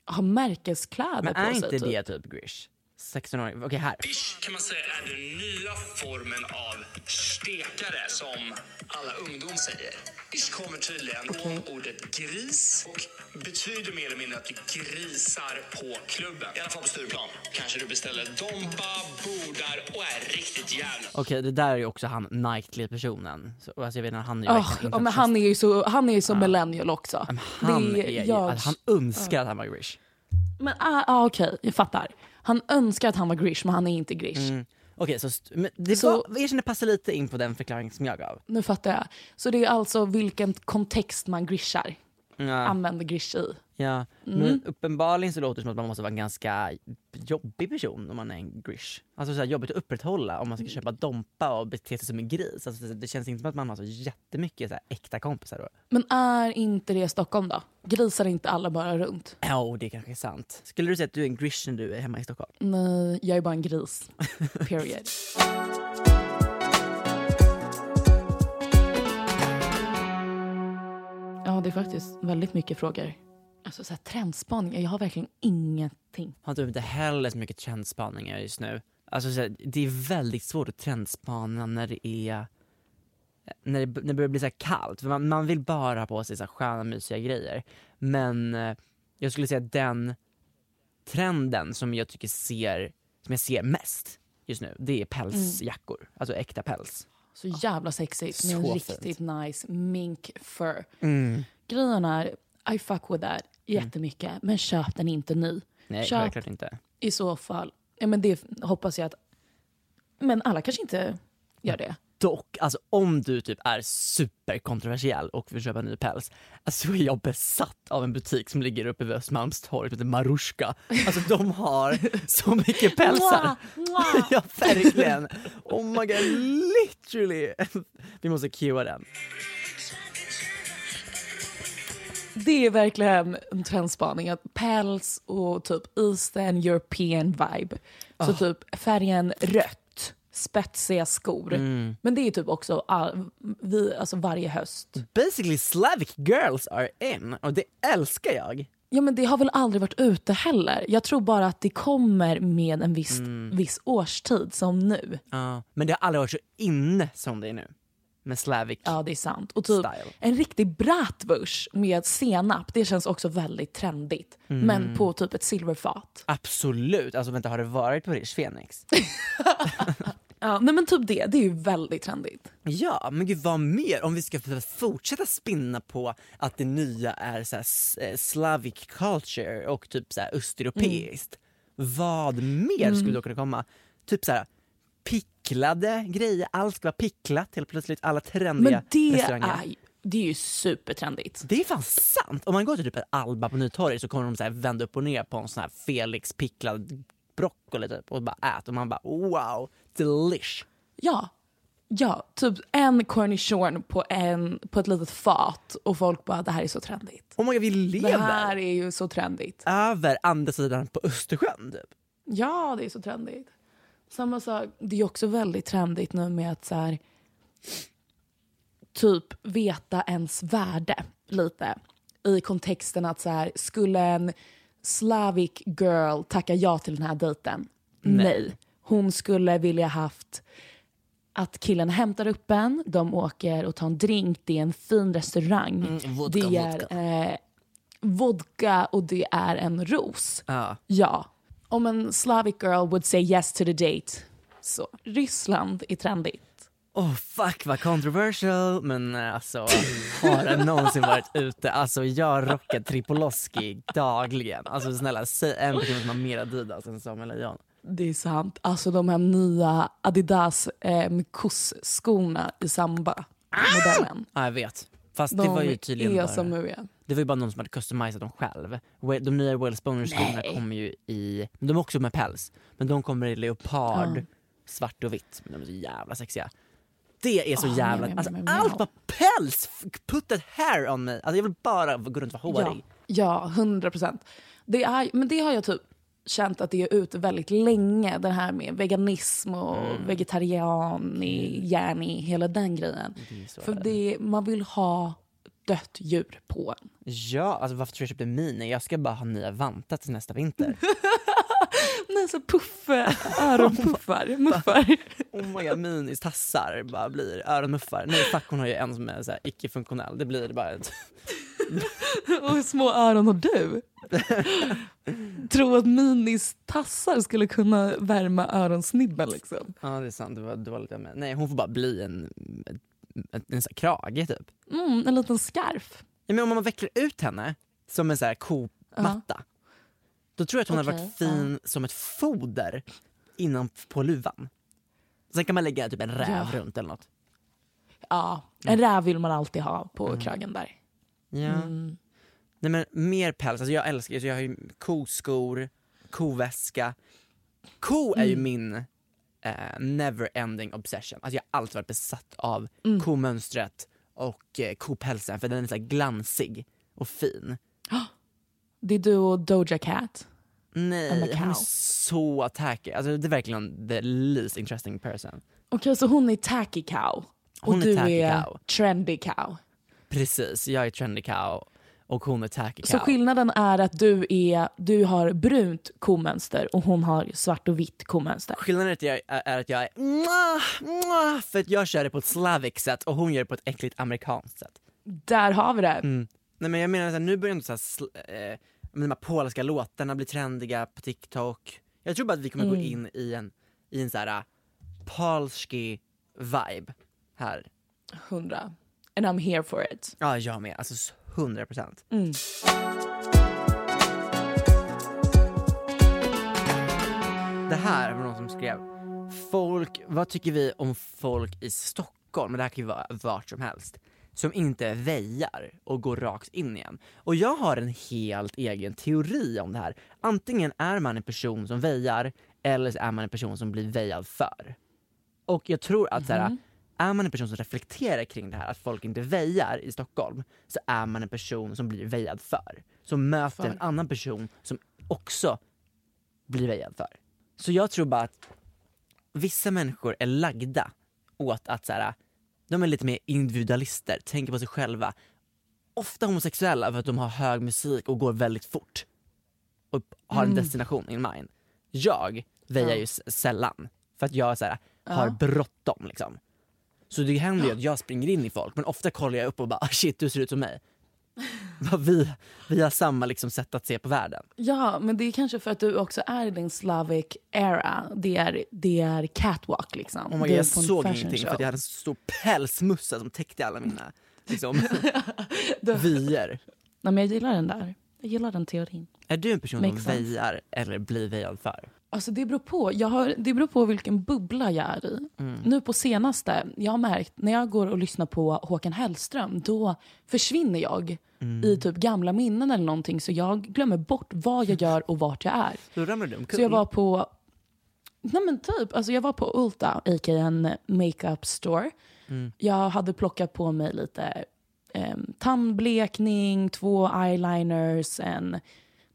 har märkeskläder Men på är sig. inte typ. det typ Grish? 16-åring, okej här. Ish kan man säga är den nya formen av stekare som alla ungdom säger. Ish kommer tydligen från ordet gris och betyder mer eller mindre att du grisar på klubben. I alla fall på Stureplan. Kanske du beställer Dompa, bordar och är riktigt jävla. Okej det där är ju också han Knightley-personen. Så, alltså jag vet inte, han är ju Oh, ja, men han är ju så, han är ju så millennial också. Men Han, Det är ju, jag- att han önskar att han var Grish. Men ah, ah, okej, jag fattar. Han önskar att han var grish, men han är inte grish. Mm. Okej, så, st- men det Så- var, jag känner passar lite in på den förklaring som jag gav. Nu fattar jag. Så det är alltså vilken kontext man grishar, Ja, använder grish i. ja. Mm. Men uppenbarligen så låter det som att man måste vara en ganska jobbig person om man är en Grish. Alltså så här, jobbigt att upprätthålla om man ska köpa Dompa och bete sig som en gris. Alltså, det- det känns inte som att man har så jättemycket så här, äkta kompisar då. Men är inte det Stockholm då? Grisar inte alla bara runt? Ja, oh, det kanske är sant. Skulle du säga att du är en Grish när du är hemma i Stockholm? Nej, jag är bara en gris. Period. Ja, det är faktiskt väldigt mycket frågor. Alltså så här, trendspaningar, jag har verkligen ingenting. har typ inte heller så mycket trendspaningar just nu. Alltså så här, det är väldigt svårt att trendspana när det är när det, när det börjar bli så här kallt, för man, man vill bara ha på sig så här sköna mysiga grejer. Men eh, jag skulle säga att den trenden som jag tycker ser, som jag ser mest just nu, det är pälsjackor. Alltså äkta päls. Så jävla sexigt med en Så riktigt nice mink fur. Mm. Grejen är, I fuck with that jättemycket, men köp den inte ny. Nej, köp självklart inte. i så fall, ja men det hoppas jag att, men alla kanske inte gör det. Dock, alltså om du typ är superkontroversiell och vill köpa ny päls, alltså är jag besatt av en butik som ligger uppe vid Östermalmstorg som heter Marushka. Alltså de har så mycket pälsar. ja, verkligen. Oh my god, literally. Vi måste cuea den. Det är verkligen en trendspaning, att päls och typ Eastern European vibe. Så typ färgen rött, spetsiga skor. Men det är typ också all, vi, alltså varje höst. Basically Slavic girls are in och det älskar jag. Ja men det har väl aldrig varit ute heller. Jag tror bara att det kommer med en viss, viss årstid som nu. Ja, men det har aldrig varit så inne som det är nu. Med Slavic. Ja det är sant. Och typ Style. en riktig bratwurst med senap, det känns också väldigt trendigt. Men på typ ett silverfat. Absolut. Alltså vänta, har det varit på Rish Phoenix? Ja, nej men typ det, det är ju väldigt trendigt. Ja, men gud vad mer? Om vi ska fortsätta spinna på att det nya är så här, eh, Slavic culture och typ så här östeuropeiskt. Vad mer skulle då kunna komma? Typ så här picklade grejer, allt ska vara picklat helt plötsligt, alla trendiga Men det restauranger. är, det är ju supertrendigt. Det är fan sant! Om man går till typ ett Alba på Nytorget så kommer de så här vända upp och ner på en sån här Felix picklad broccoli typ och bara äter och man bara wow, delish. Ja. Ja, typ en cornichon på, en, på ett litet fat och folk bara det här är så trendigt. Oh my god, vi Det lever här är ju så trendigt. över andra sidan på Östersjön typ. Ja, det är så trendigt. Samma sak, det är också väldigt trendigt nu med att så här, typ veta ens värde lite. I kontexten att så här, skulle en Slavic girl tacka ja till den här dejten? Nej. Nej. Hon skulle vilja haft att killen hämtar upp en, de åker och tar en drink, det är en fin restaurang. Mm, vodka, det är vodka. Eh, vodka och det är en ros. Ja. Ja. Om en Slavic girl would say yes to the date. Så Ryssland är trendigt. Oh fuck vad controversial men eh, alltså har det någonsin varit ute? Alltså jag rockar Tripoloski dagligen. Alltså snälla säg en person som har mer Adidas än Samuel Lejon. Det är sant. Alltså de här nya Adidas eh, Mikos-skorna i Samba-modellen. Ja jag vet. Fast De det var ju tydligen bara, som det var ju bara någon som hade customisat dem själv. De nya Wellsponer-skorna Nej. kommer ju i, de är också med päls. Men de kommer i leopard, Ja. svart och vitt. Men de är så jävla sexiga. Det är så Ah, jävla, alltså allt var päls! Put that hair on me! Alltså jag vill bara gå runt och vara hårig. Ja, ja, hundra procent. Det är- Men det har jag typ känt att det är ute väldigt länge. Det här med veganism och Mm. vegetarian, järni, hela den grejen. så För det. det, man vill ha dött djur på en. Ja, alltså varför tror jag köpte Mini? Jag ska bara ha nya vantar till nästa vinter. Nej, så puff, öronpuffar, muffar. oh my god, Minis tassar bara blir öronmuffar. Nej fuck hon har ju en som är så icke-funktionell. Det blir bara ett... och hur små öron har du? Tro att Minis tassar skulle kunna värma öronsnibben liksom. Ja det är sant, det var dåligt av mig. Nej hon får bara bli en, en, en, en sån krage typ. Mm, en liten scarf. Ja, men om man vecklar ut henne som en sån här komatta. Då tror jag att hon hade Okej, varit fin som ett foder innan på luvan. Sen kan man lägga typ en räv Ja. runt eller något. Ja, en räv vill man alltid ha på Mm. kragen där. Ja. Mm. Nej men mer päls, alltså jag älskar, alltså jag har ju koskor, koväska. Ko är ju Mm. min eh, never ending obsession. Alltså jag har alltid varit besatt av Mm. komönstret och eh, kopälsen för den är så glansig och fin. Det är du och Doja Cat. Nej, hon är så tacky. Alltså det är verkligen the least interesting person. Okej, så hon är tacky cow. Och Hon är du tacky är cow. trendy cow. Precis, jag är trendy cow och hon är tacky cow. Så skillnaden är att du, är, du har brunt komönster och hon har svart och vitt komönster. Skillnaden är att jag är, att jag är för att jag kör det på ett slavic sätt och hon gör det på ett äckligt amerikanskt sätt. Där har vi det. Mm. Nej men jag menar att nu börjar ändå så här, eh, de här polska låtarna bli trendiga på TikTok. Jag tror bara att vi kommer gå Mm. in i en, i en så här uh, polski vibe här. Hundra. And I'm here for it. Ja, jag med. Alltså 100 procent. Mm. Det här var någon som skrev, folk, vad tycker vi om folk i Stockholm, men det här kan ju vara vart som helst, som inte väjar och går rakt in igen. Och jag har en helt egen teori om det här. Antingen är man en person som väjar, eller så är man en person som blir väjad för. Och jag tror att så här, är man en person som reflekterar kring det här, att folk inte väjar i Stockholm, så är man en person som blir väjad för. Som möter För. en annan person som också blir väjad för. Så jag tror bara att vissa människor är lagda åt att så här, de är lite mer individualister, tänker på sig själva. Ofta homosexuella för att de har hög musik och går väldigt fort. Och har en Mm. destination in mind. Jag väjar Ja. ju sällan. För att jag så här, har Ja. bråttom liksom. Så det händer ju att jag springer in i folk men ofta kollar jag upp och bara ah, shit du ser ut som mig. vi, vi har samma liksom sätt att se på världen. Ja, men det är kanske för att du också är i din Slavic era. Det är, det är catwalk liksom. Oh God, jag såg ingenting show. för att jag hade en stor pälsmussa som täckte alla mina liksom, vyer. Nej, men jag gillar den där. Jag gillar den teorin. Är du en person som Makes sense. väjar eller blir väjad för? Alltså det beror på. Jag har, det beror på vilken bubbla jag är i. Mm. Nu på senaste, jag har märkt när jag går och lyssnar på Håkan Hellström, då försvinner jag Mm. i typ gamla minnen eller någonting. Så jag glömmer bort vad jag gör och vart jag är. Då ramlar du omkull. Så jag var på, nej men typ, alltså jag var på Ulta, a.k.a. en makeup store. Mm. Jag hade plockat på mig lite eh, tandblekning, två eyeliners, en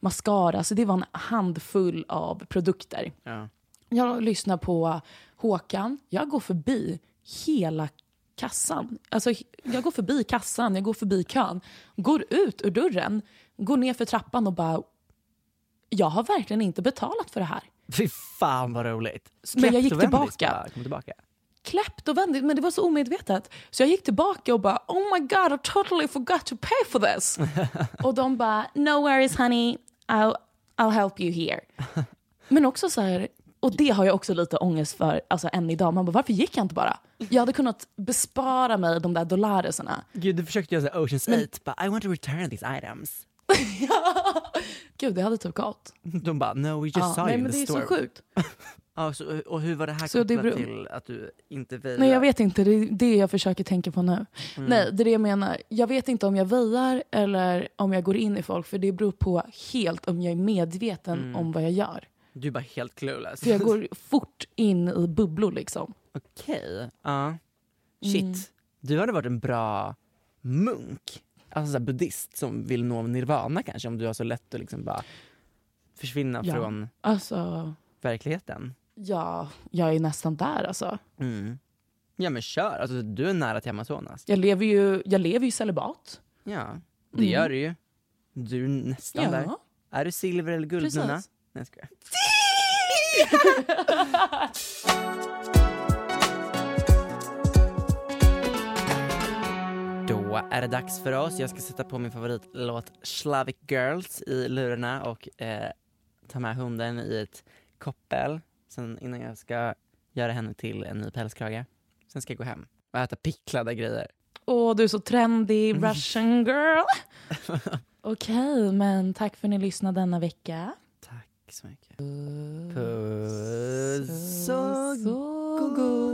mascara. Så det var en handfull av produkter. Ja. Jag lyssnar på Håkan. Jag går förbi hela kassan. Alltså, jag går förbi kassan, jag går förbi kön, går ut ur dörren, går ner för trappan och bara... Jag har verkligen inte betalat för det här. Fy fan vad roligt. Men jag gick tillbaka. bara, Kom tillbaka. Kleptovändigt, men det var så omedvetet. Så jag gick tillbaka och bara oh my god I totally forgot to pay for this. och de bara no worries honey, I'll, I'll help you here. Men också så här, och det har jag också lite ångest för alltså än idag. Man bara varför gick jag inte bara? Jag hade kunnat bespara mig de där dollareserna. Gud, du försökte göra så här Oceans Men- 8, but I want to return these items. Gud, det hade typ gått. De bara, no we just Ja, saw nej, you in men the det är store. så sjukt. Ja, så, och hur var det här Så kopplat beror- till att du inte väjar? Nej jag vet inte, det är det jag försöker tänka på nu. Mm. Nej, det är det jag menar. Jag vet inte om jag väjar eller om jag går in i folk för det beror på helt om jag är medveten Mm. om vad jag gör. Du är bara helt clueless. För jag går fort in i bubblor liksom. Okej, ja. Shit. Mm. Du hade varit en bra munk. Alltså så buddhist som vill nå nirvana kanske om du har så lätt att liksom bara försvinna Ja. från Alltså, verkligheten. Ja, jag är nästan där alltså. Mm. Ja men kör, alltså, du är nära till Amazonas. Jag lever ju, jag lever ju celibat. Ja, det Mm. gör du ju. Du är nästan Ja. där. Är du silver eller guld Precis. Nuna? Nej jag skojar. Då är det dags för oss. Jag ska sätta på min favoritlåt Slavic Girls i lurarna och eh, ta med hunden i ett koppel sen innan jag ska göra henne till en ny pälskrage. Sen ska jag gå hem och äta picklade grejer. Åh, du är så trendy Mm. Russian girl. Okej, men tack för att ni lyssnade denna vecka. Tack så mycket. Puss och gos.